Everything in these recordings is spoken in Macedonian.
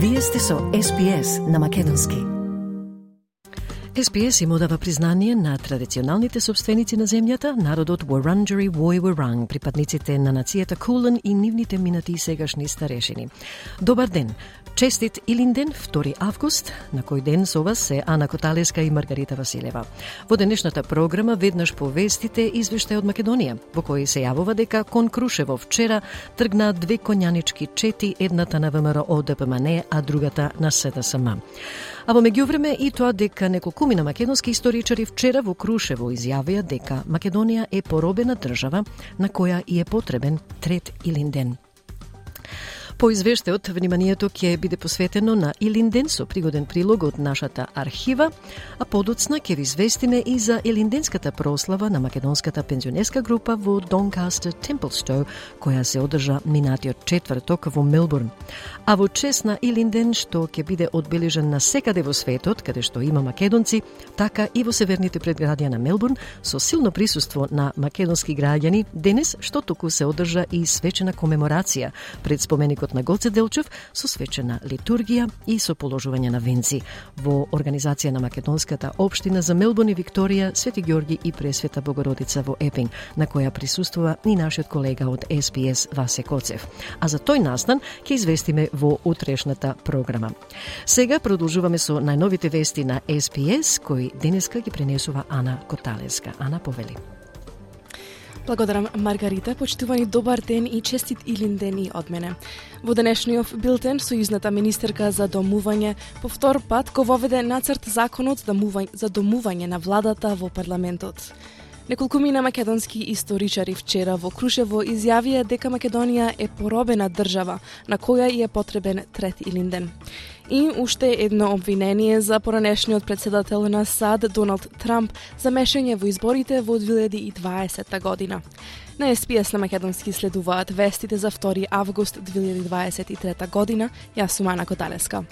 Вие сте со SPS на Македонски. SPS им одава признание на традиционалните собственици на земјата, народот Wurundjeri Woi Wurrung, припадниците на нацијата Кулен и нивните минати и сегашни старешини. Добар ден! Честит Илинден, 2 август, на кој ден со вас се Ана Коталеска и Маргарита Василева. Во денешната програма веднаш повестите извештај од Македонија, во кој се јавува дека кон Крушево вчера тргна две конјанички чети, едната на ВМРО ДПМН, а другата на СДСМ. А во меѓувреме и тоа дека неколкумина македонски историчари вчера во Крушево изјавија дека Македонија е поробена држава на која и е потребен трет Илинден. По извештајот, вниманието ќе биде посветено на Илинден со пригоден прилог од нашата архива, а подоцна ќе ви известиме и за Елинденската прослава на македонската пензионерска група во Донкастер Темплстоу, која се одржа минатиот четврток во Мелбурн. А во чест на Илинден, што ќе биде одбележен на секаде во светот, каде што има македонци, така и во северните предградија на Мелбурн, со силно присуство на македонски граѓани, денес што току се одржа и свечена комеморација пред споменикот на Гоце Делчев со свечена литургија и со положување на венци во организација на Македонската општина за Мелбон и Викторија, Свети Ѓорги и Пресвета Богородица во Епинг, на која присуствува и нашиот колега од СПС Васе Коцев. А за тој настан ќе известиме во утрешната програма. Сега продолжуваме со најновите вести на СПС, кои денеска ги пренесува Ана Коталеска. Ана повели. Благодарам, Маргарита. Почитувани добар ден и честит Илин ден и од мене. Во денешниот билтен, сојузната министерка за домување по втор пат го воведе нацрт законот за домување на владата во парламентот. Неколкумина македонски историчари вчера во Крушево изјавија дека Македонија е поробена држава на која е потребен трет Илинден. И уште едно обвинение за поранешниот председател на САД Доналд Трамп за мешање во изборите во 2020 година. На СПС на македонски следуваат вестите за 2 август 2023 година. Јас сум Ана Коталеска.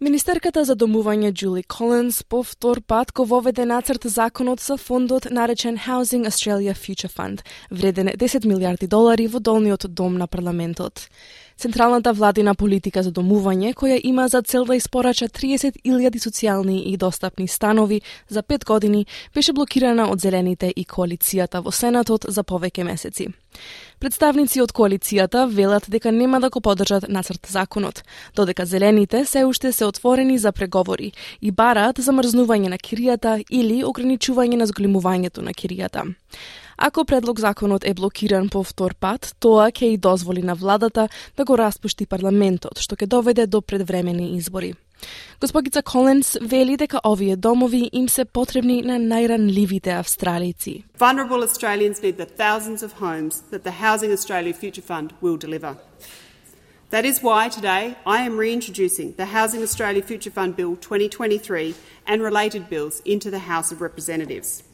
Министерката за домување Джули Колинс по втор пат го воведе нацрт законот за фондот наречен Housing Australia Future Fund, вреден 10 милиарди долари во долниот дом на парламентот. Централната владина политика за домување, која има за цел да испорача 30.000 социјални и достапни станови за 5 години, беше блокирана од Зелените и коалицијата во Сенатот за повеќе месеци. Представници од коалицијата велат дека нема да го поддржат нацрт законот, додека Зелените се уште се отворени за преговори и бараат замрзнување на киријата или ограничување на зголемувањето на киријата. Ако предлог законот е блокиран по втор пат, тоа ќе и дозволи на владата да го распушти парламентот, што ќе доведе до предвремени избори. Господица Колинс вели дека овие домови им се потребни на најранливите австралици. Vulnerable Australians need the thousands of homes that the Housing Australia Future Fund will deliver. That is why today I am reintroducing the Housing Australia Future Fund Bill 2023 and related bills into the House of Representatives.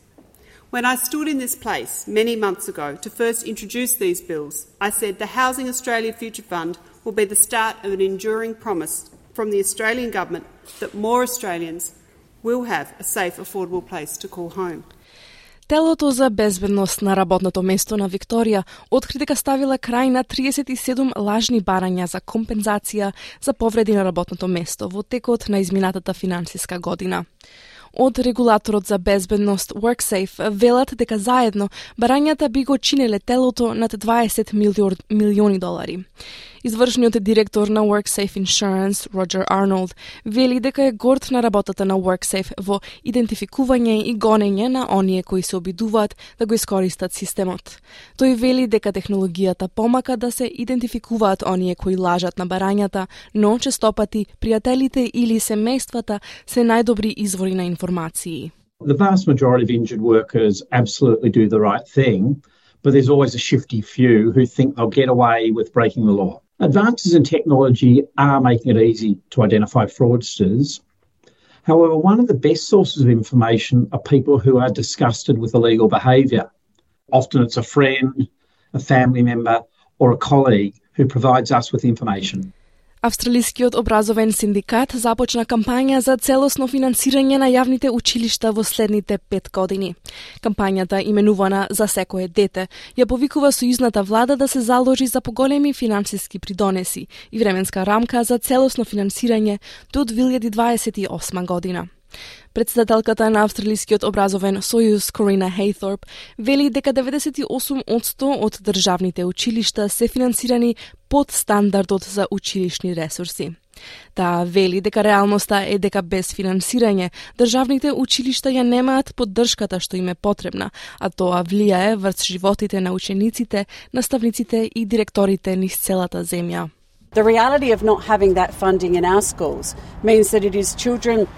When I stood in this place many months ago to first introduce these bills, I said the Housing Australia Future Fund will be the start of an enduring promise from the Australian Government that more Australians will have a safe, affordable place to call home. Телото за безбедност на работното место на Викторија откри дека ставила крај на 37 лажни барања за компензација за повреди на работното место во текот на изминатата финансиска година Од регулаторот за безбедност WorkSafe велат дека заедно барањата би го чинеле телото над 20 милиони долари. Извршниот директор на WorkSafe Insurance, Роджер Арнолд, вели дека е горд на работата на WorkSafe во идентификување и гонење на оние кои се обидуваат да го искористат системот. Тој вели дека технологијата помака да се идентификуваат оние кои лажат на барањата, но честопати пријателите или семејствата се најдобри извори на The vast majority of injured workers absolutely do the right thing, but there's always a shifty few who think they'll get away with breaking the law. Advances in technology are making it easy to identify fraudsters. However, one of the best sources of information are people who are disgusted with illegal behaviour. Often it's a friend, a family member, or a colleague who provides us with information. Австралискиот образовен синдикат започна кампања за целосно финансирање на јавните училишта во следните пет години. Кампањата, именувана За секое дете, ја повикува сојузната влада да се заложи за поголеми финансиски придонеси и временска рамка за целосно финансирање до 2028 година. Председателката на Австралискиот образовен сојуз Корина Хейторп вели дека 98% од државните училишта се финансирани под стандардот за училишни ресурси. Таа вели дека реалноста е дека без финансирање државните училишта ја немаат поддршката што им е потребна, а тоа влијае врз животите на учениците, наставниците и директорите низ целата земја. The reality of not having that funding in our schools means that it is children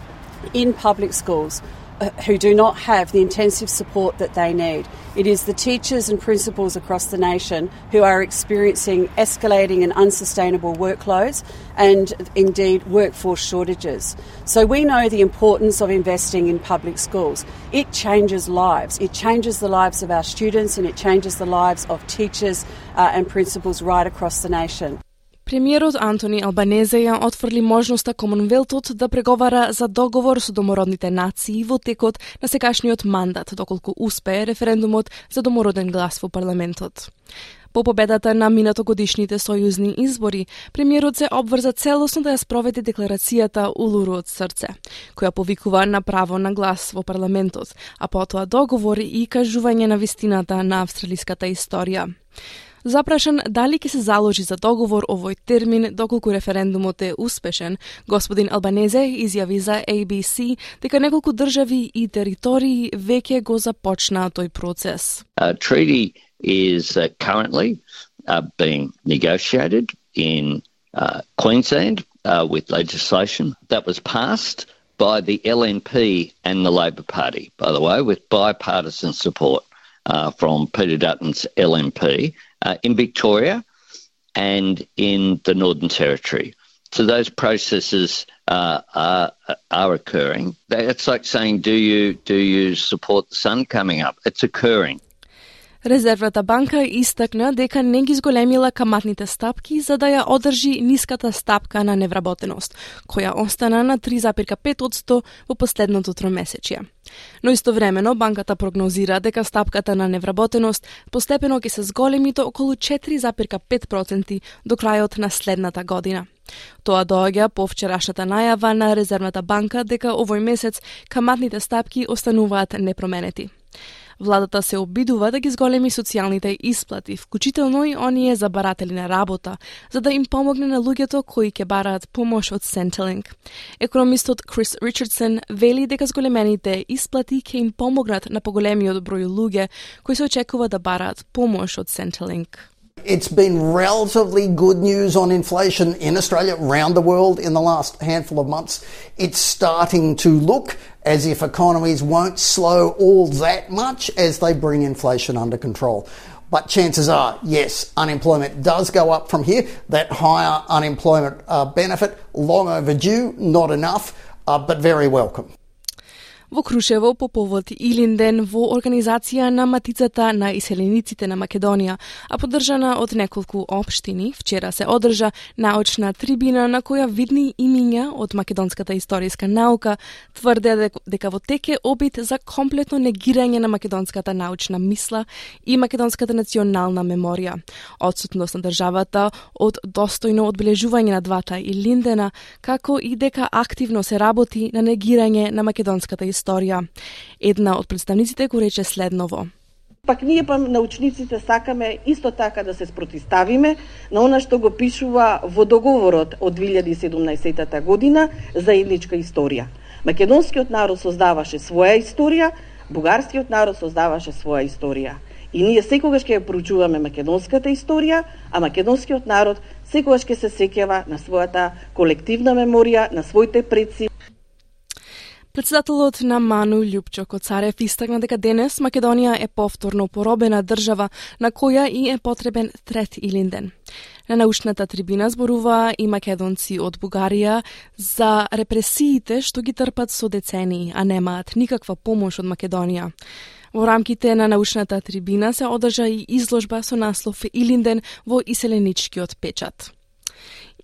in public schools uh, who do not have the intensive support that they need. It is the teachers and principals across the nation who are experiencing escalating and unsustainable workloads and indeed workforce shortages. So we know the importance of investing in public schools. It changes lives. It changes the lives of our students and it changes the lives of teachers uh, and principals right across the nation. Премиерот Антони Албанезе ја отфрли можноста Комонвелтот да преговара за договор со домородните нации во текот на секашниот мандат, доколку успее референдумот за домороден глас во парламентот. По победата на минатогодишните сојузни избори, премиерот се обврза целосно да ја спроведе декларацијата Улуру од срце, која повикува на право на глас во парламентот, а потоа договори и кажување на вистината на австралиската историја. Запрашан дали ќе се заложи за договор овој термин доколку референдумот е успешен, господин Албанезе изјави за ABC дека неколку држави и територии веќе го започнаа тој процес. A treaty is uh, currently uh, being negotiated in uh, Queensland uh, with legislation that was passed by the LNP and the Labor Party, by the way, with bipartisan support uh, from Peter Dutton's LNP uh, in Victoria and in the Northern Territory. So those processes uh, are, are occurring. It's like saying, do you do you support the sun coming up? It's occurring. Резервната банка истакна дека не ги зголемила каматните стапки за да ја одржи ниската стапка на невработеност, која остана на 3,5% во последното тромесечие. Но истовремено банката прогнозира дека стапката на невработеност постепено ќе се зголеми до околу 4,5% до крајот на следната година. Тоа доаѓа по вчерашната најава на Резервната банка дека овој месец каматните стапки остануваат непроменети. Владата се обидува да ги зголеми социјалните исплати, вклучително и оние за баратели на работа, за да им помогне на луѓето кои ќе бараат помош од Centrelink. Економистот Крис Ричардсон вели дека зголемените исплати ќе им помогнат на поголемиот број луѓе кои се очекува да бараат помош од Centrelink. It's been relatively good news on inflation in Australia, around the world in the last handful of months. It's starting to look as if economies won't slow all that much as they bring inflation under control. But chances are, yes, unemployment does go up from here. That higher unemployment uh, benefit, long overdue, not enough, uh, but very welcome. Во Крушево по повод Илинден во организација на Матицата на иселениците на Македонија, а поддржана од неколку општини, вчера се одржа научна трибина на која видни имиња од македонската историска наука тврде дека во теке обид за комплетно негирање на македонската научна мисла и македонската национална меморија, Отсутност на државата од достојно одбележување на двата Илиндена, како и дека активно се работи на негирање на македонската историја историја. Една од представниците го рече следново. Пак ние па научниците сакаме исто така да се спротиставиме на она што го пишува во договорот од 2017 година за едничка историја. Македонскиот народ создаваше своја историја, бугарскиот народ создаваше своја историја. И ние секогаш ќе ја проучуваме македонската историја, а македонскиот народ секогаш ќе се сеќава на својата колективна меморија, на своите предци, Председателот на Ману Лјупчо Коцарев истакна дека денес Македонија е повторно поробена држава на која и е потребен трет Илинден. На научната трибина зборуваа и македонци од Бугарија за репресиите што ги трпат со децении, а немаат никаква помош од Македонија. Во рамките на научната трибина се одржа и изложба со наслов Илинден во иселеничкиот печат.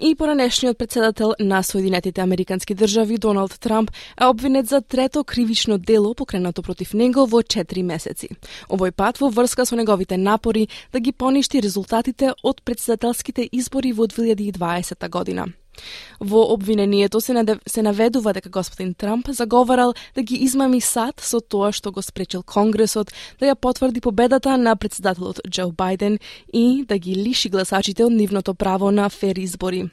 И поранешниот председател на Соединетите Американски држави Доналд Трамп е обвинет за трето кривично дело покренато против него во 4 месеци. Овој пат во врска со неговите напори да ги поништи резултатите од председателските избори во 2020 година. Во обвинението се, надев, се наведува дека господин Трамп заговарал да ги измами САД со тоа што го спречил Конгресот да ја потврди победата на председателот Џо Бајден и да ги лиши гласачите од нивното право на фер избори.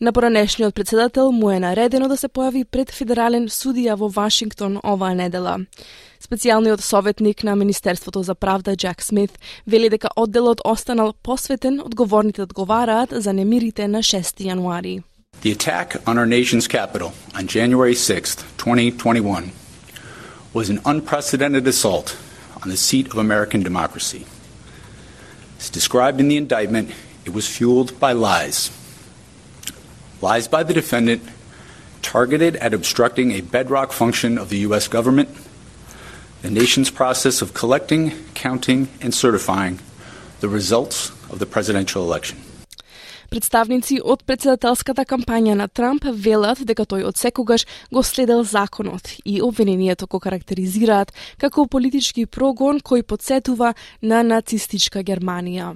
На поранешниот председател му е наредено да се појави пред федерален судија во Вашингтон оваа недела. Специјалниот советник на Министерството за правда Джак Смит вели дека одделот останал посветен одговорните одговараат за немирите на 6 јануари. The attack on our nation's capital on January 6, 2021, was an unprecedented assault on the seat of American democracy. As described in the indictment, it was fueled by lies. Lies by the defendant targeted at obstructing a bedrock function of the U.S. government, the nation's process of collecting, counting, and certifying the results of the presidential election. Представници од председателската кампања на Трамп велат дека тој од секогаш го следел законот и обвинението го карактеризираат како политички прогон кој подсетува на нацистичка Германија.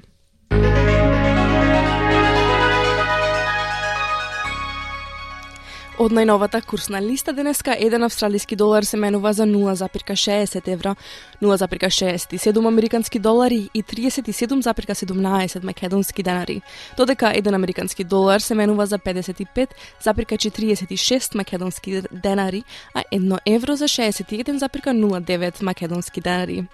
Од најновата курсна листа денеска еден австралиски долар се менува за 0,60 евра, 0,67 американски долари и 37,17 македонски денари. Додека еден американски долар се менува за 55,46 македонски денари, а едно евро за 61,09 македонски денари.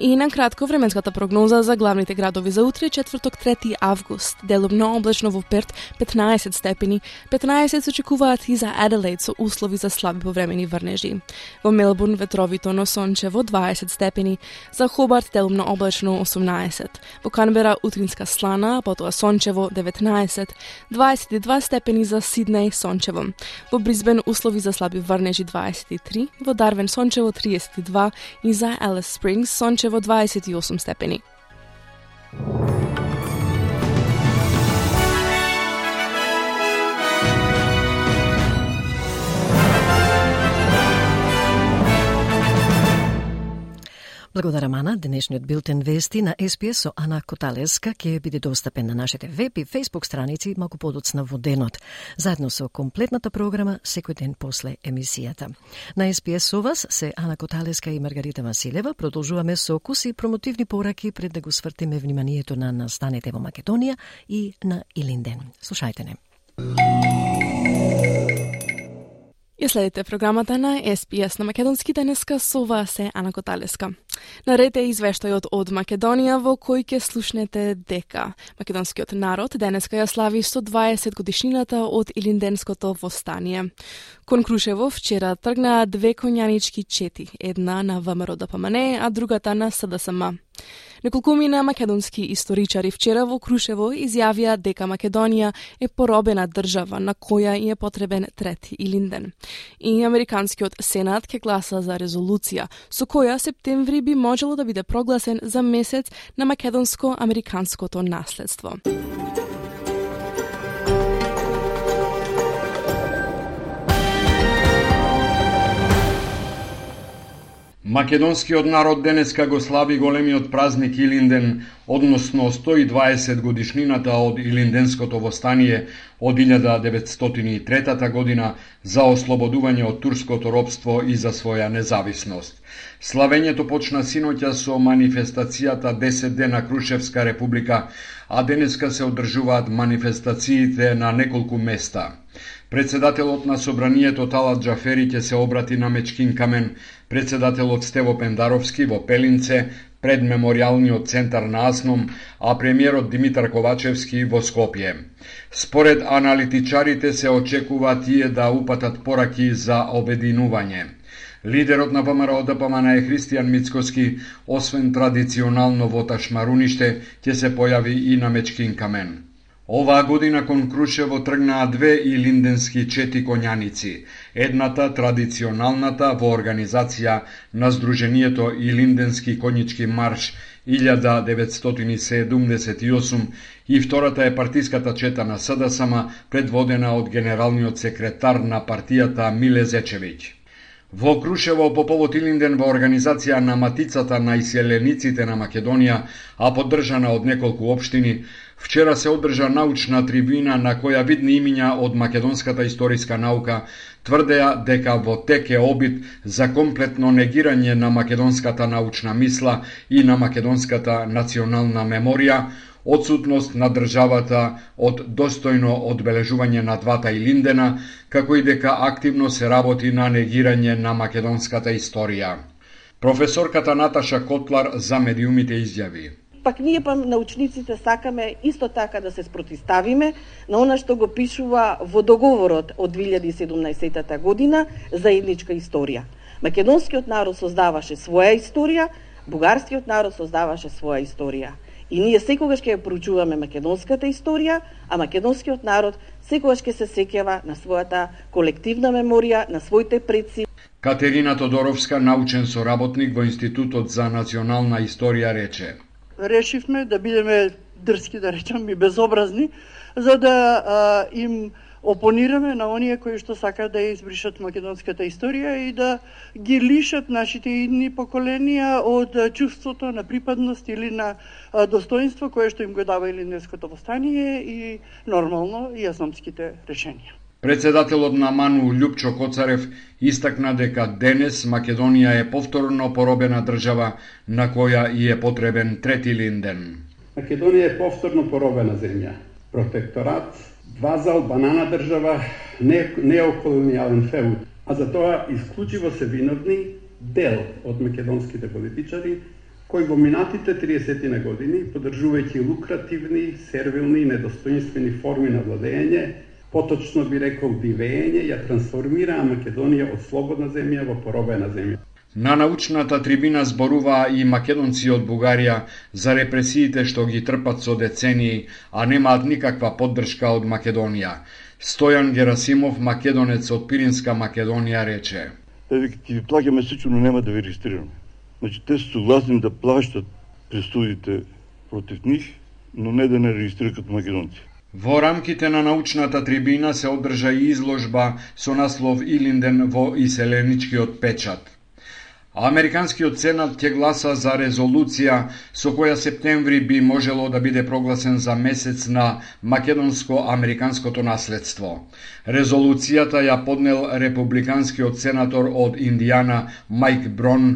И на кратко временската прогноза за главните градови за утре, четврток 3 август. Делумно облачно во Перт 15 степени, 15 се очекуваат и за Аделаид со услови за слаби повремени врнежи. Во Мелбурн ветровито, но сончево 20 степени, за Хобарт делумно облачно 18. Во Канбера утринска слана, потоа сончево 19, 22 степени за Сиднеј сончево. Во Бризбен услови за слаби врнежи 23, во Дарвен сончево 32 и за Елес Спрингс сончево во 28 степени. Благодарам Ана, денешниот билтен вести на СПС со Ана Коталеска ќе биде достапен на нашите веб и фейсбук страници малку подоцна во денот, заедно со комплетната програма секој ден после емисијата. На СПС со вас се Ана Коталеска и Маргарита Василева. Продолжуваме со куси промотивни пораки пред да го свртиме вниманието на настанете во Македонија и на Илинден. Слушајте не. Ја следите програмата на SPS на Македонски денеска со вас е Ана Коталеска. Наред извештајот од Македонија во кој ќе слушнете дека македонскиот народ денеска ја слави 120 годишнината од Илинденското востание. Кон Крушево вчера тргнаа две конјанички чети, една на ВМРО ДПМН, а другата на СДСМ. Неколкумина македонски историчари вчера во Крушево изјавија дека Македонија е поробена држава на која е потребен трети Илинден. И Американскиот Сенат ке гласа за резолуција со која септември би можело да биде прогласен за месец на македонско-американското наследство. Македонскиот народ денеска го слави големиот празник Илинден, односно 120 годишнината од Илинденското востание од 1903 година за ослободување од турското робство и за своја независност. Славењето почна синоќа со манифестацијата 10 дена Крушевска република, а денеска се одржуваат манифестациите на неколку места. Председателот на Собранието Талат Джафери ќе се обрати на Мечкин Камен, председателот Стево Пендаровски во Пелинце, пред мемориалниот центар на Асном, а премиерот Димитар Ковачевски во Скопје. Според аналитичарите се очекува тие да упатат пораки за обединување. Лидерот на ВМРО ДПМН е Христијан Мицкоски, освен традиционално во Ташмаруниште, ќе се појави и на Мечкин Камен. Оваа година кон Крушево тргнаа две илинденски чети конјаници. Едната традиционалната во организација на Сдруженијето Илинденски конјички марш 1978 и втората е партиската чета на СДСМ предводена од генералниот секретар на партијата Миле Зечевиќ. Во Крушево по повод Илинден во организација на Матицата на иселениците на Македонија, а поддржана од неколку општини, вчера се одржа научна трибина на која видни имиња од македонската историска наука тврдеа дека во тек е обид за комплетно негирање на македонската научна мисла и на македонската национална меморија, одсутност на државата од достојно одбележување на двата Илиндена, како и дека активно се работи на негирање на македонската историја. Професорката Наташа Котлар за медиумите изјави. Пак ние па научниците сакаме исто така да се спротиставиме на она што го пишува во договорот од 2017 година заедничка историја. Македонскиот народ создаваше своја историја, бугарскиот народ создаваше своја историја. И ние секогаш ќе ја проучуваме македонската историја, а македонскиот народ секогаш ќе се сеќава на својата колективна меморија, на своите предци. Катерина Тодоровска, научен соработник во Институтот за национална историја, рече. Решивме да бидеме дрски, да речам, и безобразни, за да а, им опонираме на оние кои што сакаат да ја избришат македонската историја и да ги лишат нашите идни поколенија од чувството на припадност или на достоинство кое што им го дава Илинденското востание и нормално и јасномските решенија. Председателот на МАНУ Лјупчо Коцарев истакна дека денес Македонија е повторно поробена држава на која и е потребен трети линден. Македонија е повторно поробена земја. Протекторат, вазал, банана држава, не, неоколонијален феуд, а за тоа исклучиво се виновни дел од македонските политичари кои во минатите 30 на години, подржувајќи лукративни, сервилни и недостоинствени форми на владење, поточно би рекол дивење, ја трансформираа Македонија од слободна земја во поробена земја. На научната трибина зборуваа и македонци од Бугарија за репресиите што ги трпат со децении, а немаат никаква поддршка од Македонија. Стојан Герасимов, македонец од Пиринска Македонија, рече. Еве ќе ви плаќаме сично, но нема да ви регистрираме. Значи, те се согласни да плащат пресудите против нив, но не да не регистрират македонци. Во рамките на научната трибина се одржа и изложба со наслов Илинден во иселеничкиот печат. Американскиот сенат ќе гласа за резолуција со која септември би можело да биде прогласен за месец на македонско-американското наследство. Резолуцијата ја поднел републиканскиот сенатор од Индијана Майк Брон,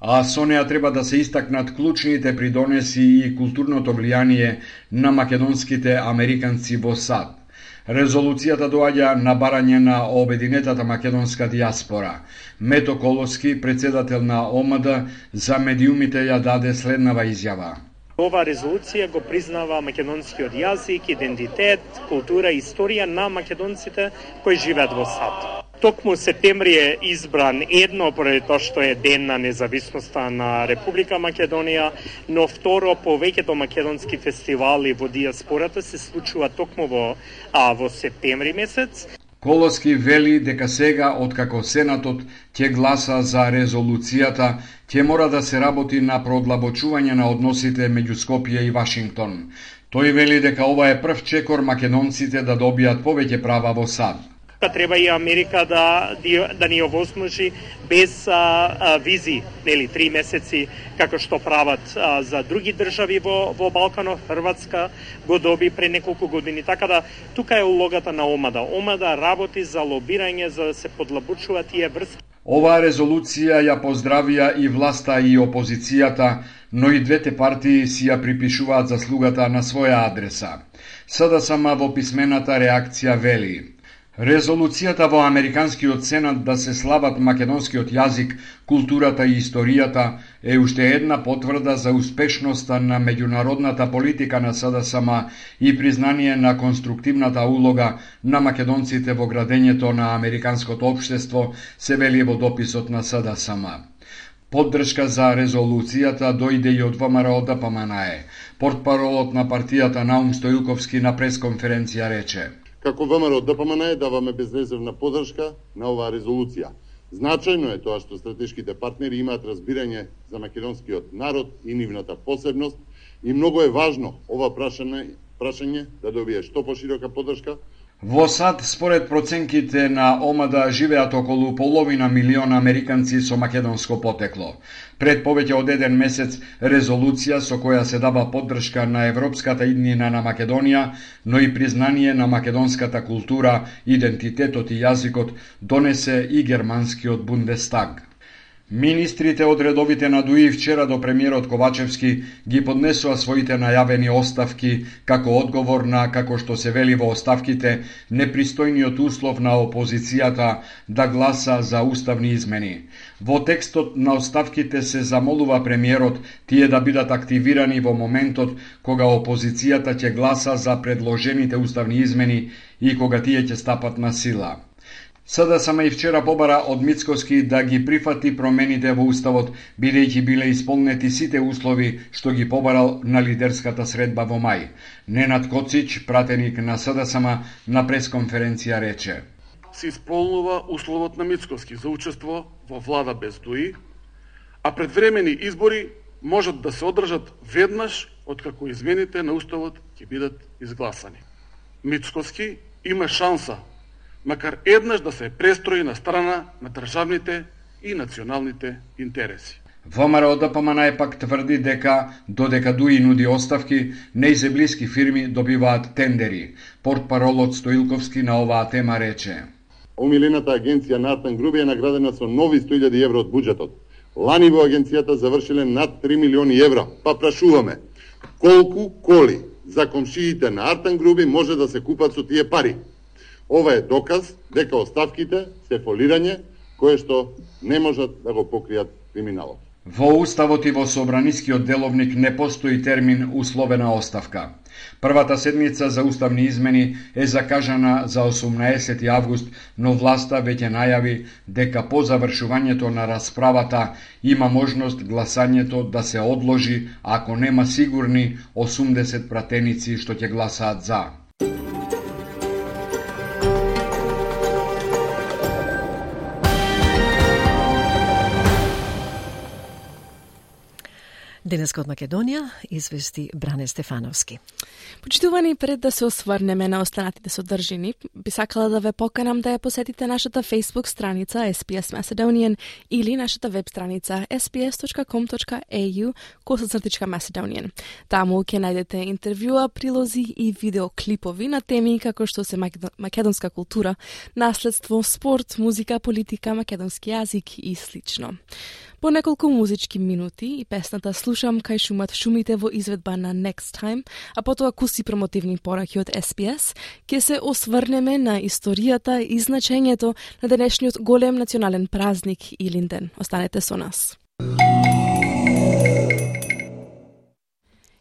а со неа треба да се истакнат клучните придонеси и културното влијание на македонските американци во САД. Резолуцијата доаѓа на барање на обединетата македонска диаспора. Мето Колоски, председател на ОМД, за медиумите ја даде следнава изјава. Ова резолуција го признава македонскиот јазик, идентитет, култура и историја на македонците кои живеат во САД. Токму септември е избран едно поради тоа што е ден на независноста на Република Македонија, но второ повеќето македонски фестивали во диаспората се случува токму во а, во септември месец. Колоски вели дека сега, откако Сенатот ќе гласа за резолуцијата, ќе мора да се работи на продлабочување на односите меѓу Скопје и Вашингтон. Тој вели дека ова е прв чекор македонците да добијат повеќе права во САД Та треба и Америка да, да да ни овозможи без а, а, визи, нели, три месеци како што прават а, за други држави во во Балканот, Хрватска го доби пре неколку години. Така да тука е улогата на ОМАДА. ОМАДА работи за лобирање за да се подлабучува тие врски. Оваа резолуција ја поздравија и власта и опозицијата, но и двете партии си ја припишуваат заслугата на своја адреса. СДСМ во писмената реакција вели Резолуцијата во Американскиот сенат да се слават македонскиот јазик, културата и историјата е уште една потврда за успешноста на меѓународната политика на СДСМ и признание на конструктивната улога на македонците во градењето на американското општество, се вели во дописот на СДСМ. Поддршка за резолуцијата дојде и од ВМРО ДПМНЕ. Портпаролот на партијата Наум Стојуковски на пресконференција рече Како ВМРО ДПМНЕ даваме безрезервна поддршка на оваа резолуција. Значајно е тоа што стратешките партнери имаат разбирање за македонскиот народ и нивната посебност и многу е важно ова прашање, прашање да добие што поширока поддршка Во САД, според проценките на ОМАДА, живеат околу половина милиона американци со македонско потекло. Пред повеќе од еден месец, резолуција со која се дава поддршка на европската иднина на Македонија, но и признание на македонската култура, идентитетот и јазикот, донесе и германскиот Бундестаг. Министрите од редовите на ДУИ вчера до премиерот Ковачевски ги поднесоа своите најавени оставки како одговор на, како што се вели во оставките, непристојниот услов на опозицијата да гласа за уставни измени. Во текстот на оставките се замолува премиерот тие да бидат активирани во моментот кога опозицијата ќе гласа за предложените уставни измени и кога тие ќе стапат на сила. СДСМ и вчера побара од Мицкоски да ги прифати промените во Уставот, бидејќи биле исполнети сите услови што ги побарал на лидерската средба во мај. Ненад Коцич, пратеник на СДСМ, на пресконференција рече. Се исполнува условот на Мицкоски за учество во влада без ДУИ, а предвремени избори можат да се одржат веднаш откако измените на Уставот ќе бидат изгласани. Мицкоски има шанса макар еднаш да се престрои на страна на државните и националните интереси. ВМРО ДПМН пак тврди дека додека ДУИ нуди оставки, нејзе блиски фирми добиваат тендери. Портпаролот Стоилковски на оваа тема рече. Омилената агенција Натан Груби е наградена со нови 100.000 евро од буџетот. Лани во агенцијата завршиле над 3 милиони евро. Па прашуваме, колку коли за комшиите на Артан Груби може да се купат со тие пари? Ова е доказ дека оставките се фолирање кое што не можат да го покријат криминалот. Во Уставот и во Собранискиот деловник не постои термин условена оставка. Првата седмица за уставни измени е закажана за 18 август, но власта веќе најави дека по завршувањето на расправата има можност гласањето да се одложи ако нема сигурни 80 пратеници што ќе гласаат за. Денеска од Македонија извести Бране Стефановски. Почитувани, пред да се осврнеме на останатите содржини, би сакала да ве поканам да ја посетите нашата Facebook страница SPS Macedonian или нашата веб страница sps.com.au косацртичка Macedonian. Таму ќе најдете интервјуа, прилози и видеоклипови на теми како што се македонска култура, наследство, спорт, музика, политика, македонски јазик и слично. По неколку музички минути и песната Слушам кај шумат шумите во изведба на Next Time, а потоа куси промотивни пораки од SPS, ќе се осврнеме на историјата и значењето на денешниот голем национален празник Илинден. Останете со нас.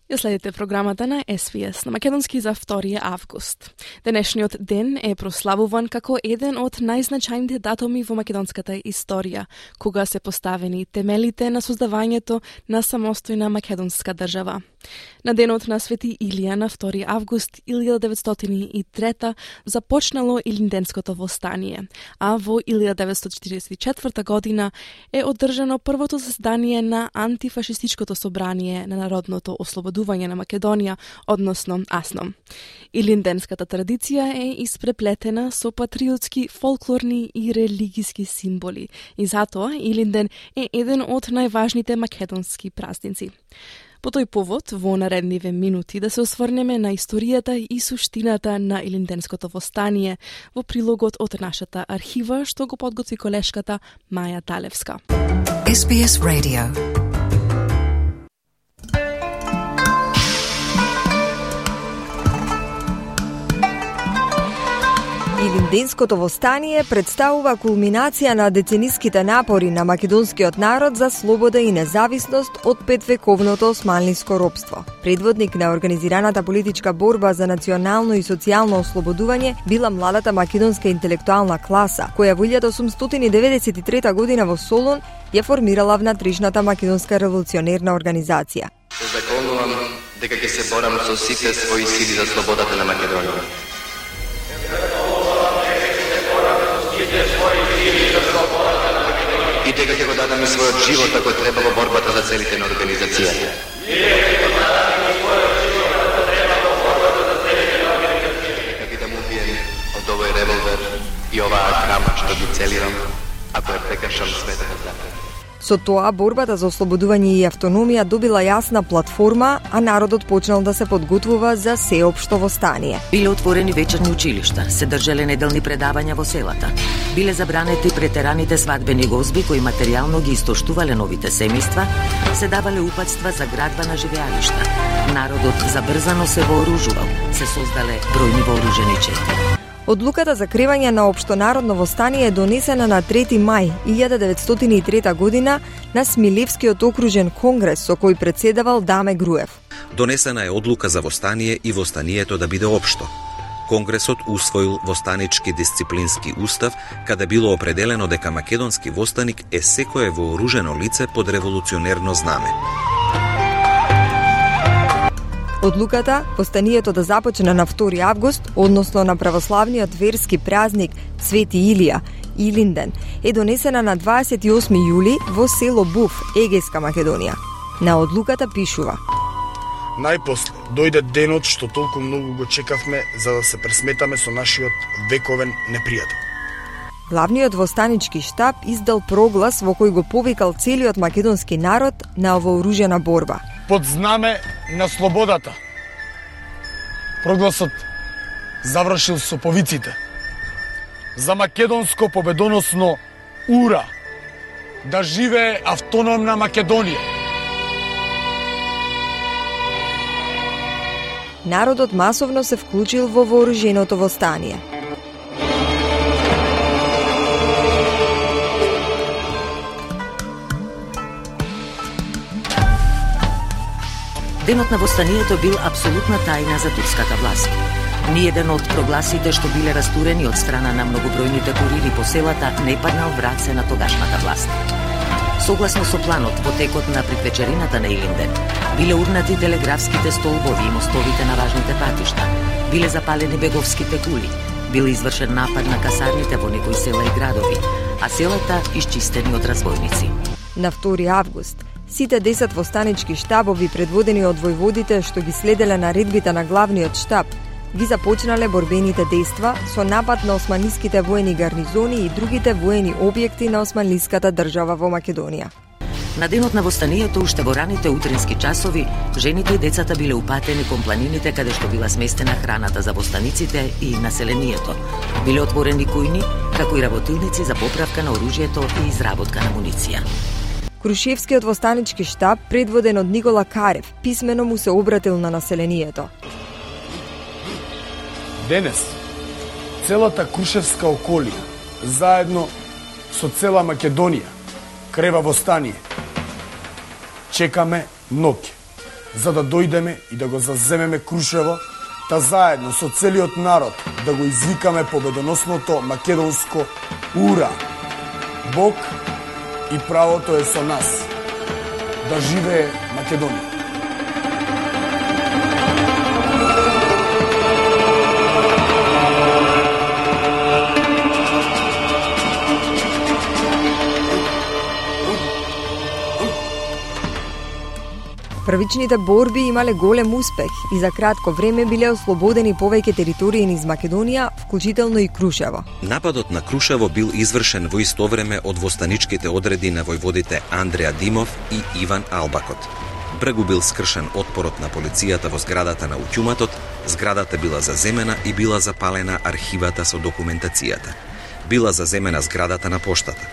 Ја следите програмата на СВС на Македонски за 2 август. Денешниот ден е прославуван како еден од најзначајните датуми во македонската историја, кога се поставени темелите на создавањето на самостојна македонска држава. На денот на Свети Илија на 2 август 1903 започнало Илинденското востание, а во 1944 година е одржано првото заседание на антифашистичкото собрание на Народното ослободување на Македонија, односно АСНО. Илинденската традиција е испреплетена со патриотски, фолклорни и религиски символи и затоа Илинден е еден од најважните македонски празници. По тој повод, во наредниве минути да се осврнеме на историјата и суштината на Илинденското востание во прилогот од нашата архива што го подготви колешката Маја Талевска. SBS Radio Илинденското востание представува кулминација на децениските напори на македонскиот народ за слобода и независност од петвековното османлиско робство. Предводник на организираната политичка борба за национално и социјално ослободување била младата македонска интелектуална класа, која во 1893 година во Солун ја формирала внатрешната македонска револуционерна организација. Се законувам дека ќе се борам со сите своји сили за слободата на Македонија дека ќе го дадам својот живот ако треба во борбата за целите на организацијата. Нека бидам убиен од овој револвер и оваа крама што ги целирам, ако ја прекршам светата заповед. Со тоа, борбата за ослободување и автономија добила јасна платформа, а народот почнал да се подготвува за сеопшто востание. Биле отворени вечерни училишта, се држале неделни предавања во селата. Биле забранети претераните свадбени гозби кои материјално ги истоштувале новите семејства, се давале упатства за градба на живеалишта. Народот забрзано се вооружувал, се создале бројни вооружени чети. Одлуката за кревање на општонародно востание е донесена на 3 мај 1903 година на Смилевскиот окружен конгрес со кој председавал Даме Груев. Донесена е одлука за востание и востанието да биде општо. Конгресот усвоил востанички дисциплински устав, каде било определено дека македонски востаник е секое вооружено лице под револуционерно знаме. Одлуката, постанието да започне на 2 август, односно на православниот верски празник Свети Илија, Илинден, е донесена на 28 јули во село Буф, Егејска Македонија. На одлуката пишува Најпосле дојде денот што толку многу го чекавме за да се пресметаме со нашиот вековен непријател. Главниот востанички штаб издал проглас во кој го повикал целиот македонски народ на вооружена борба – под знаме на слободата. Прогласот завршил со повиците за македонско победоносно ура да живее автономна Македонија. Народот масовно се вклучил во вооруженото востание. Денот на востанието бил апсолутна тајна за турската власт. Ниеден од прогласите што биле растурени од страна на многобројните курири по селата не паднал враце на тогашната власт. Согласно со планот, во текот на предвечерината на Илинден, биле урнати телеграфските столбови и мостовите на важните патишта, биле запалени беговските кули, бил извршен напад на касарните во некои села и градови, а селата исчистени од разбойници. На 2 август, Сите 10 востанички штабови предводени од војводите што ги следеле наредбите на главниот штаб, ги започнале борбените дејства со напад на османиските воени гарнизони и другите воени објекти на османлиската држава во Македонија. На денот на востанието, уште во раните утрински часови, жените и децата биле упатени кон планините каде што била сместена храната за востаниците и населението. Биле отворени кујни, како и работилници за поправка на оружјето и изработка на муниција. Крушевскиот востанички штаб, предводен од Никола Карев, писмено му се обратил на населението. Денес, целата Крушевска околија, заедно со цела Македонија, крева востание. Чекаме ноќе, за да дојдеме и да го заземеме Крушево, та заедно со целиот народ да го извикаме победоносното македонско Ура! Бог и правото е со нас. Да живее Македонија. Првичните борби имале голем успех и за кратко време биле ослободени повеќе територии низ Македонија, вклучително и Крушево. Нападот на Крушево бил извршен во исто време од востаничките одреди на војводите Андреа Димов и Иван Албакот. Бргу бил скршен отпорот на полицијата во зградата на Утјуматот, зградата била заземена и била запалена архивата со документацијата. Била заземена зградата на поштата.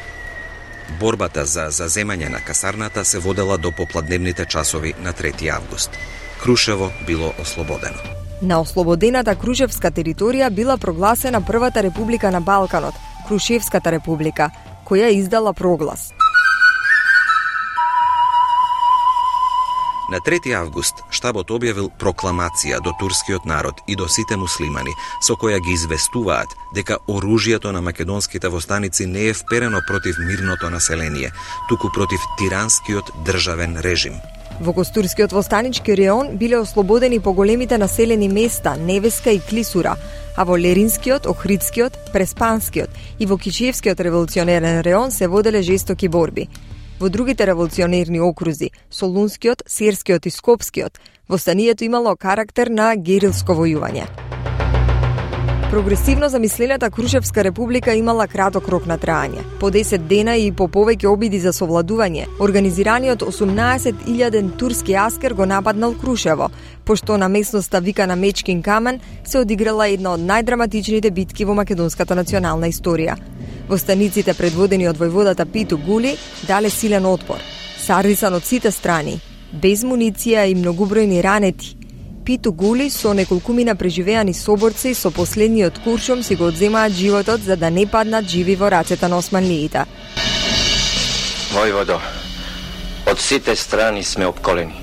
Борбата за заземање на касарната се водела до попладневните часови на 3 август. Крушево било ослободено. На ослободената Крушевска територија била прогласена првата република на Балканот, Крушевската република, која издала проглас. На 3 август штабот објавил прокламација до турскиот народ и до сите муслимани, со која ги известуваат дека оружјето на македонските востаници не е вперено против мирното население, туку против тиранскиот државен режим. Во Костурскиот востанички реон биле ослободени поголемите населени места Невеска и Клисура, а во Леринскиот, Охридскиот, Преспанскиот и во Кичиевскиот револуционерен реон се воделе жестоки борби. Во другите револуционерни окрузи, Солунскиот, Сирскиот и Скопскиот, востанието имало карактер на герилско војување. Прогресивно замислената Крушевска република имала краток рок на траење. По 10 дена и по повеќе обиди за совладување, организираниот 18.000 турски аскер го нападнал Крушево, пошто на местноста вика на Мечкин камен се одиграла една од најдраматичните битки во македонската национална историја. Востаниците предводени од војводата Питу Гули дале силен отпор. Саррисан од сите страни, без муниција и многубројни ранети, Питу Гули со неколкумина преживеани соборци со последниот куршум си го одземаат животот за да не паднат живи во рацете на османлиите. Војводо, од сите страни сме обколени.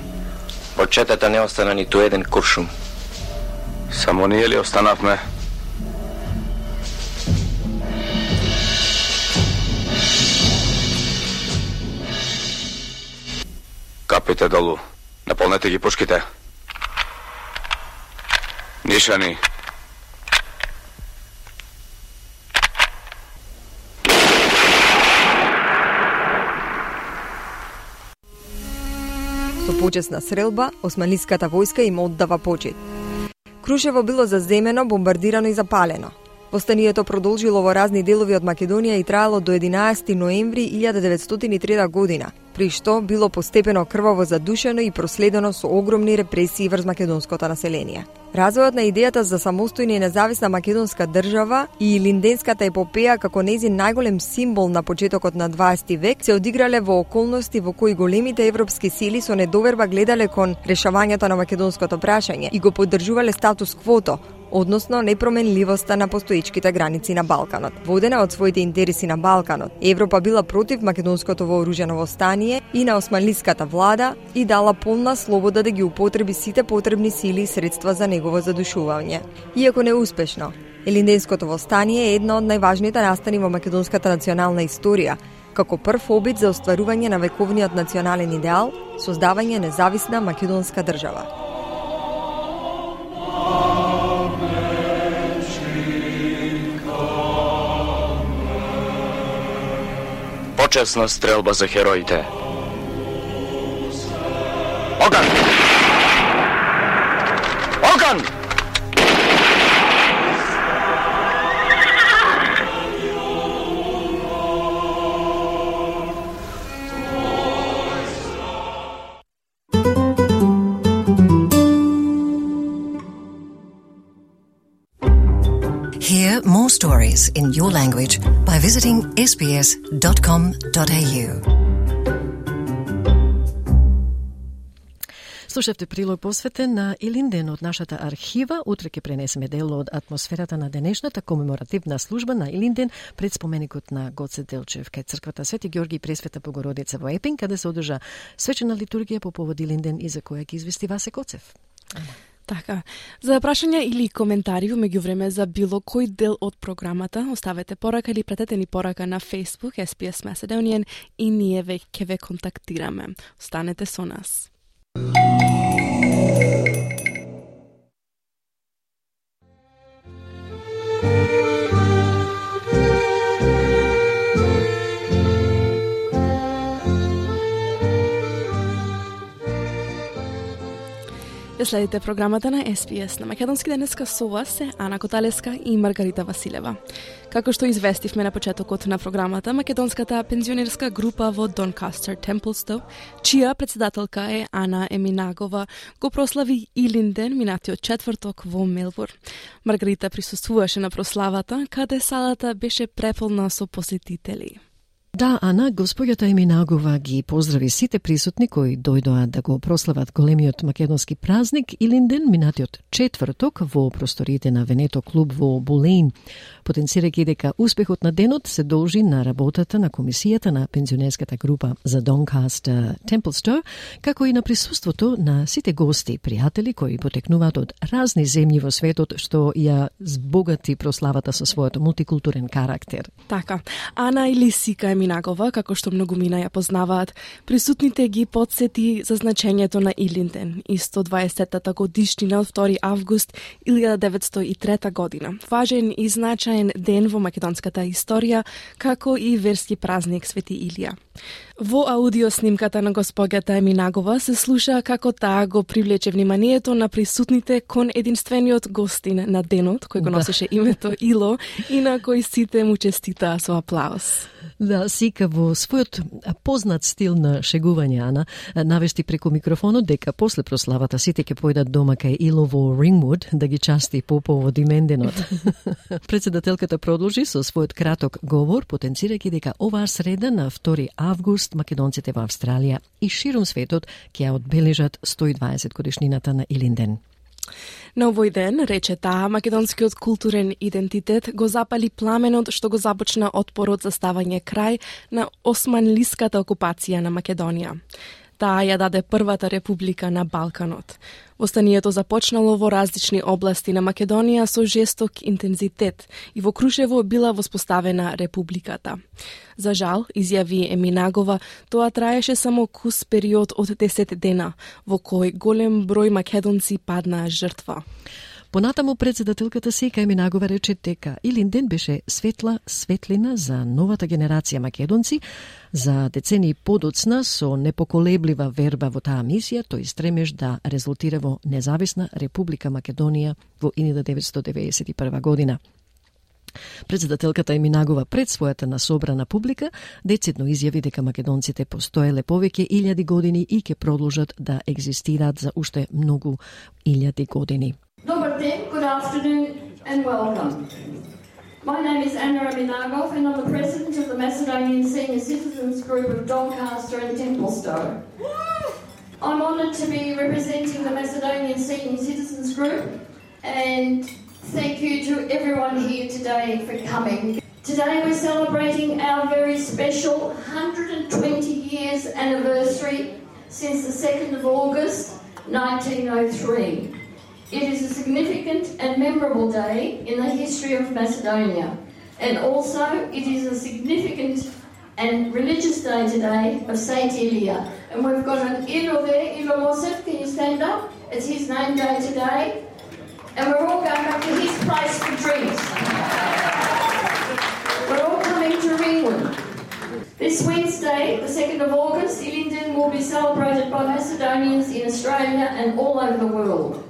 Од четата не остана ниту еден куршум. Само ние ли останавме? Капите долу. Наполнете ги пушките. Нишани. Со почесна срелба, османлиската војска им оддава почет. Крушево било заземено, бомбардирано и запалено. Востанието продолжило во разни делови од Македонија и траело до 11 ноември 1903 година, при што било постепено крваво задушено и проследено со огромни репресии врз македонското население. Развојот на идејата за самостојна и независна македонска држава и линденската епопеја како незин најголем символ на почетокот на 20 век се одиграле во околности во кои големите европски сили со недоверба гледале кон решавањето на македонското прашање и го поддржувале статус квото, односно непроменливоста на постоечките граници на Балканот. Водена од своите интереси на Балканот, Европа била против македонското вооружено востание и на османлиската влада и дала полна слобода да ги употреби сите потребни сили и средства за негово задушување. Иако неуспешно, Елинденското востание е една од најважните настани во македонската национална историја, како прв обид за остварување на вековниот национален идеал, создавање независна македонска држава. Počasna strelba za herojte. Ogan! Stories in your language by visiting sbs.com.au. Слушавте прилог посветен на Илинден од нашата архива. Утре ќе пренесеме дел од атмосферата на денешната комеморативна служба на Илинден пред споменикот на Гоце Делчев кај црквата Свети Ѓорги и Пресвета Богородица во Епин, каде се одржа свечена литургија по повод Илинден и за која ќе извести Васе Коцев. Така. За прашања или коментари во меѓувреме за било кој дел од програмата, оставете порака или пратете ни порака на Facebook SPS Macedonian и ние ве ќе ве контактираме. Останете со нас. Ја следите програмата на SPS на Македонски денеска со вас се Ана Коталеска и Маргарита Василева. Како што известивме на почетокот на програмата, македонската пензионерска група во Донкастер Темплстоу, чија председателка е Ана Еминагова, го прослави Илинден минатиот четврток во Мелбурн. Маргарита присуствуваше на прославата, каде салата беше преполна со посетители. Да, Ана, господјата Еминагова ги поздрави сите присутни кои дојдоа да го прослават големиот македонски празник Илинден минатиот четврток во просторите на Венето клуб во Булеин, потенцирајќи дека успехот на денот се должи на работата на комисијата на пензионерската група за Донкаст Темплстор, како и на присуството на сите гости, пријатели кои потекнуваат од разни земји во светот што ја збогати прославата со својот мултикултурен карактер. Така, Ана или Сика Минагова, како што многу мина ја познаваат, присутните ги подсети за значењето на Илинден и 120-тата годишнина од 2 август 1903 година. Важен и значаен ден во македонската историја, како и верски празник Свети Илија. Во аудио снимката на господјата Еминагова се слуша како таа го привлече вниманието на присутните кон единствениот гостин на денот, кој го да. носеше да. името Ило и на кој сите му честитаа со аплауз. Да, Сика во својот познат стил на шегување, Ана, навести преку микрофонот дека после прославата сите ќе појдат дома кај Ило во Рингвуд да ги части по повод именденот. Председателката продолжи со својот краток говор, потенцирајќи дека оваа среда на 2 август македонците во Австралија и ширум светот ќе ја одбележат 120 годишнината на Илинден. На овој ден, рече таа, македонскиот културен идентитет го запали пламенот што го започна отпорот за ставање крај на османлиската окупација на Македонија. Таа ја даде првата република на Балканот. Востанието започнало во различни области на Македонија со жесток интензитет и во Крушево била воспоставена републиката. За жал, изјави Еминагова, тоа траеше само кус период од 10 дена, во кој голем број македонци паднаа жртва. Понатаму председателката Сека Еминагова рече дека Илинден беше светла светлина за новата генерација македонци, за децени подоцна со непоколеблива верба во таа мисија, тој стремеш да резултира во независна Република Македонија во 1991 година. Председателката Еминагова пред својата насобрана публика децидно изјави дека македонците постоеле повеќе илјади години и ќе продолжат да екзистираат за уште многу илјади години. Добар ден, good afternoon and welcome. My name is Anna Aminagov and I'm the president of the Macedonian Senior Citizens Group of Doncaster and Templestowe. I'm honoured to be representing the Macedonian Senior Citizens Group and thank you to everyone here today for coming. Today we're celebrating our very special 120 years anniversary since the 2nd of August 1903. It is a significant and memorable day in the history of Macedonia, and also it is a significant and religious day today of Saint Ilya. And we've got an Ilo there, Ilo Mosef, can you stand up? It's his name day today. And we're all going back to his place for drinks. We're all coming to Ringwood. This Wednesday, the 2nd of August, Ilinden will be celebrated by Macedonians in Australia and all over the world.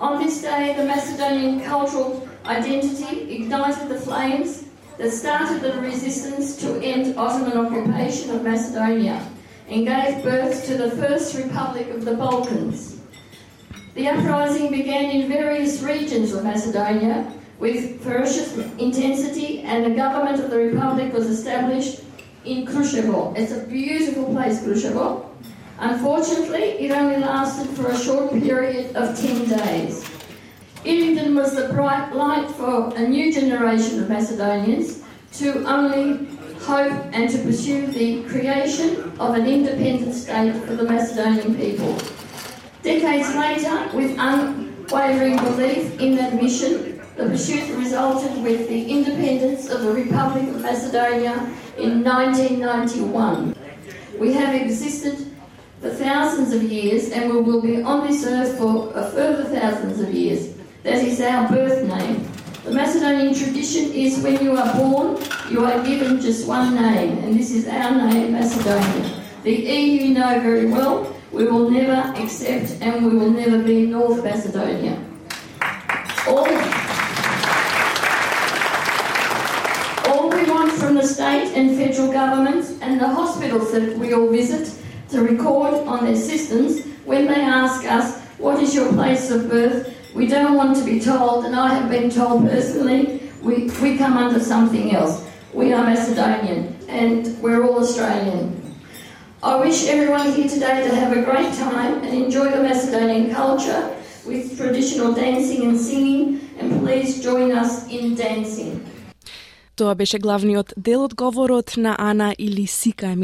On this day, the Macedonian cultural identity ignited the flames that started the resistance to end Ottoman occupation of Macedonia and gave birth to the First Republic of the Balkans. The uprising began in various regions of Macedonia with ferocious intensity and the government of the Republic was established in Krushevo. It's a beautiful place, Krushevo, Unfortunately, it only lasted for a short period of 10 days. Illington was the bright light for a new generation of Macedonians to only hope and to pursue the creation of an independent state for the Macedonian people. Decades later, with unwavering belief in that mission, the pursuit resulted with the independence of the Republic of Macedonia in 1991. We have existed for thousands of years and we will be on this earth for a further thousands of years. That is our birth name. The Macedonian tradition is when you are born, you are given just one name, and this is our name, Macedonia. The EU know very well, we will never accept and we will never be North Macedonia. All, all we want from the state and federal governments and the hospitals that we all visit to record on their systems when they ask us, What is your place of birth? We don't want to be told, and I have been told personally, we, we come under something else. We are Macedonian and we're all Australian. I wish everyone here today to have a great time and enjoy the Macedonian culture with traditional dancing and singing, and please join us in dancing. Тоа беше главниот дел од говорот на Ана или Сика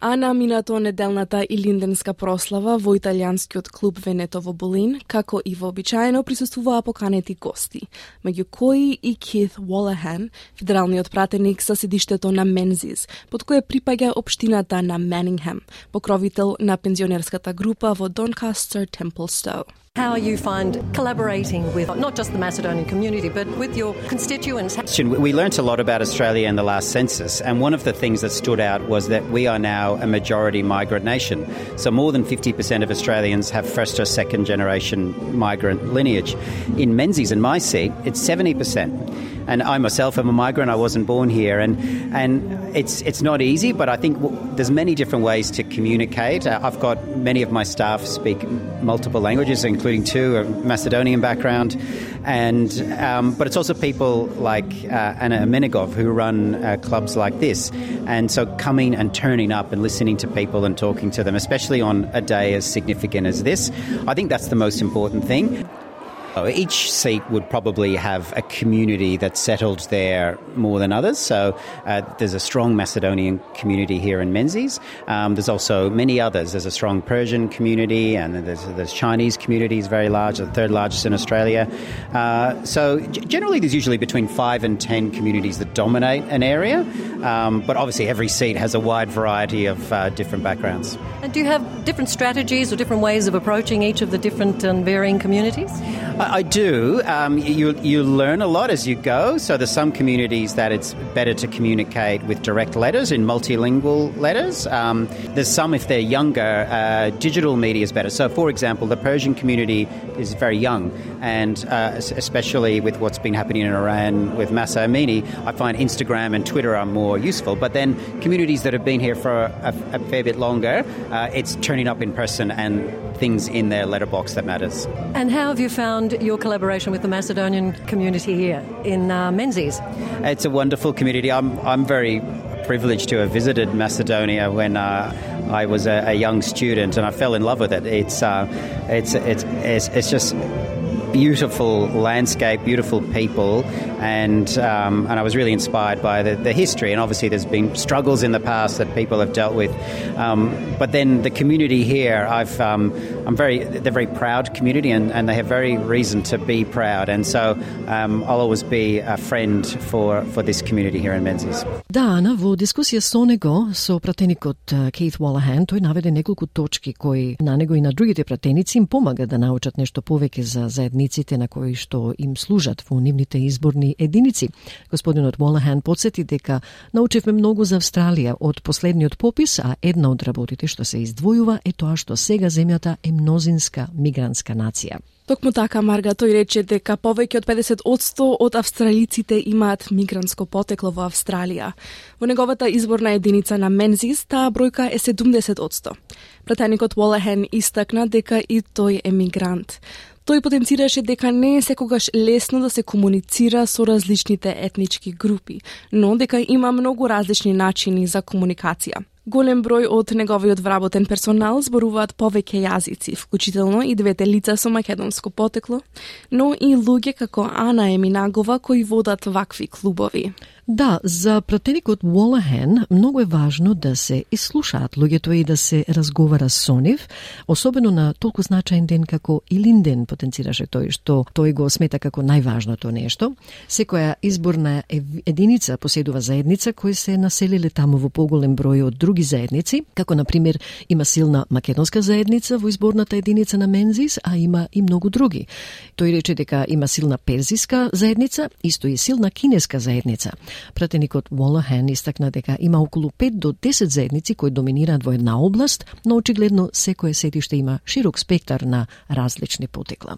А Ана минато неделната и линденска прослава во италијанскиот клуб Венето во Болин, како и вообичаено присуствуваа поканети гости, меѓу кои и Кит Wallahan, федералниот пратеник за седиштето на Мензис, под кое припаѓа општината на Манингем, покровител на пензионерската група во Донкастер Темплстоу. How you find collaborating with not just the Macedonian community, but with your constituents. We learnt a lot about Australia in the last census, and one of the things that stood out was that we are now a majority migrant nation. So more than 50% of Australians have first or second generation migrant lineage. In Menzies, in my seat, it's 70% and I myself am a migrant. I wasn't born here, and and it's it's not easy. But I think there's many different ways to communicate. Uh, I've got many of my staff speak multiple languages, including two a Macedonian background, and um, but it's also people like uh, Anna Menigov who run uh, clubs like this, and so coming and turning up and listening to people and talking to them, especially on a day as significant as this, I think that's the most important thing. Each seat would probably have a community that's settled there more than others. So uh, there's a strong Macedonian community here in Menzies. Um, there's also many others. There's a strong Persian community, and there's, there's Chinese communities, very large, the third largest in Australia. Uh, so g- generally, there's usually between five and ten communities that dominate an area. Um, but obviously, every seat has a wide variety of uh, different backgrounds. And do you have different strategies or different ways of approaching each of the different and varying communities? I, do. Um, you you learn a lot as you go. So there's some communities that it's better to communicate with direct letters in multilingual letters. Um, there's some if they're younger, uh, digital media is better. So for example, the Persian community is very young, and uh, especially with what's been happening in Iran with Masa Amini, I find Instagram and Twitter are more useful. But then communities that have been here for a, a fair bit longer, uh, it's turning up in person and things in their letterbox that matters. And how have you found your collaboration with the Macedonian community here in uh, Menzies? It's a wonderful community. I'm, I'm very privileged to have visited Macedonia when uh, I was a, a, young student, and I fell in love with it. It's uh, it's, it's it's it's just beautiful landscape, beautiful people, and um, and I was really inspired by the, the, history. And obviously, there's been struggles in the past that people have dealt with, um, but then the community here, I've um, I'm very they're a very proud community, and, and they have very reason to be proud. And so um, I'll always be a friend for for this community here in Menzies. Да, Ана, во дискусија со него, со пратеникот Кейт Уолахан, тој наведе неколку точки кои на него и на другите пратеници им помага да научат нешто повеќе за заедниците на кои што им служат во нивните изборни единици. Господинот Молахан подсети дека научивме многу за Австралија од последниот попис, а една од работите што се издвојува е тоа што сега земјата е мнозинска мигрантска нација. Токму така, Марга, тој рече дека повеќе од 50% од австралиците имаат мигрантско потекло во Австралија. Во неговата изборна единица на Мензис, таа бројка е 70%. Пратеникот Уолахен истакна дека и тој е мигрант. Тој потенцираше дека не е секогаш лесно да се комуницира со различните етнички групи, но дека има многу различни начини за комуникација. Голем број од неговиот вработен персонал зборуваат повеќе јазици, вклучително и двете лица со македонско потекло, но и луѓе како Ана Еминагова кои водат вакви клубови. Да, за пратеникот Уолахен многу е важно да се ислушаат луѓето и да се разговара со нив, особено на толку значаен ден како Илинден потенцираше тој што тој го смета како најважното нешто. Секоја изборна единица поседува заедница кои се населиле таму во поголем број од други заедници, како на пример има силна македонска заедница во изборната единица на Мензис, а има и многу други. Тој рече дека има силна перзиска заедница, исто и силна кинеска заедница. Пратеникот Уолахан истакна дека има околу 5 до 10 заедници кои доминираат во една област, но очигледно секое сетиште има широк спектар на различни потекла.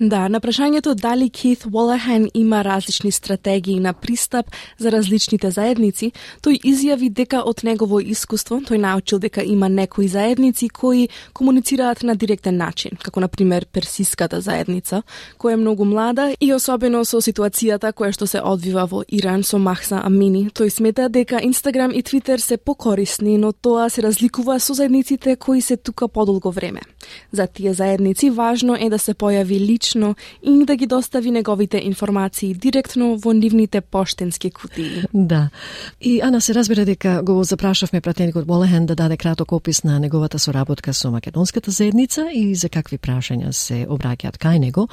Да, на прашањето дали Кит Уолахен има различни стратегии на пристап за различните заедници, тој изјави дека од негово искуство тој научил дека има некои заедници кои комуницираат на директен начин, како на пример персиската заедница, која е многу млада и особено со ситуацијата која што се одвива во Иран со Махса Амини. Тој смета дека Инстаграм и Твитер се покорисни, но тоа се разликува со заедниците кои се тука подолго време. За тие заедници важно е да се појави лич лично и да ги достави неговите информации директно во нивните поштенски кутии. Да. И Ана се разбира дека го запрашавме пратеникот Болехен да даде краток опис на неговата соработка со македонската заедница и за какви прашања се обраќаат кај него.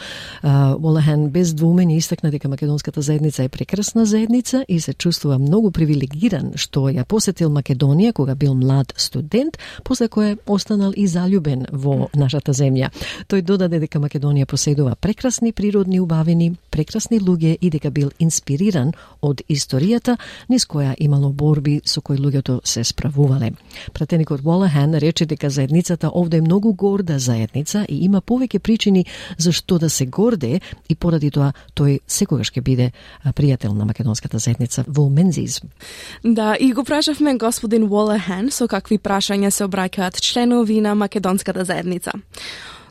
Болехен без двумење истакна дека македонската заедница е прекрасна заедница и се чувствува многу привилегиран што ја посетил Македонија кога бил млад студент, после кој останал и залюбен во нашата земја. Тој додаде дека Македонија поседува наследува прекрасни природни убавини, прекрасни луѓе и дека бил инспириран од историјата низ која имало борби со кои луѓето се справувале. Пратеникот Уолахан рече дека заедницата овде е многу горда заедница и има повеќе причини за што да се горде и поради тоа тој секогаш ќе биде пријател на македонската заедница во Мензиз. Да, и го прашавме господин Уолахан со какви прашања се обраќаат членови на македонската заедница.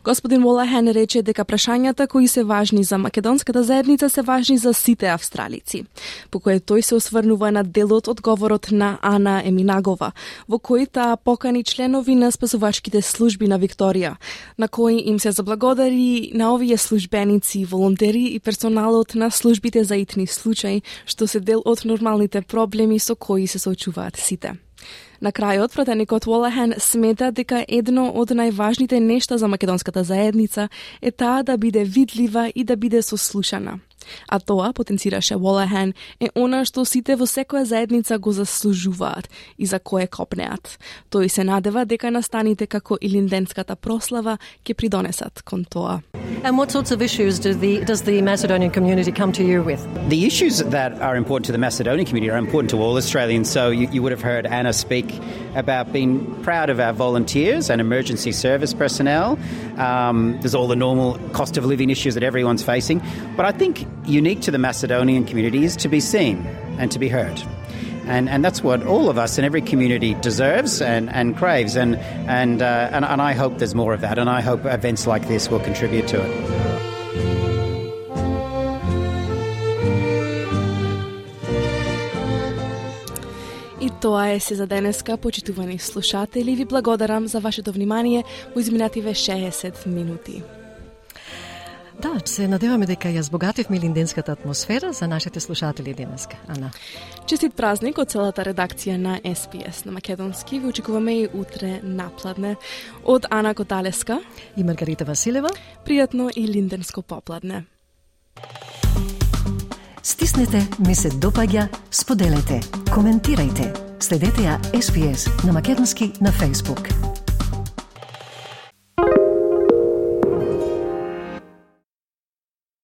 Господин Волахен рече дека прашањата кои се важни за македонската заедница се важни за сите австралици, по кое тој се осврнува на делот од говорот на Ана Еминагова, во кој таа покани членови на спасувачките служби на Викторија, на кои им се заблагодари на овие службеници, волонтери и персоналот на службите за итни случаи, што се дел од нормалните проблеми со кои се соочуваат сите. На крајот, пратеникот Уолахан смета дека едно од најважните нешта за македонската заедница е таа да биде видлива и да биде сослушана. А тоа, потенцираше Волахан, е она што сите во секоја заедница го заслужуваат и за кое копнеат. Тој се надева дека настаните како Илинденската прослава ќе придонесат кон тоа. And what sorts of issues do the, does the Macedonian community come to you with? The issues that are important to the Macedonian community are important to all Australians. So you, you would have heard Anna speak about being proud of our volunteers and emergency service personnel. Um, there's all the normal cost of living issues that everyone's facing. But I think unique to the Macedonian community is to be seen and to be heard. And, and that's what all of us in every community deserves and, and craves. And, and, uh, and, and I hope there's more of that. And I hope events like this will contribute to it. И тоа е се за денеска, почитувани слушатели. Ви благодарам за вашето внимание во изминативе 60 минути. Да, се надеваме дека ја збогативме линденската атмосфера за нашите слушатели денеска. Ана. Честит празник од целата редакција на SPS на Македонски. Ви очекуваме и утре напладне од Ана Коталеска и Маргарита Василева. Пријатно и линденско попладне. Стиснете, ми се допаѓа, споделете, коментирајте. Следете ја SPS на Македонски на Facebook.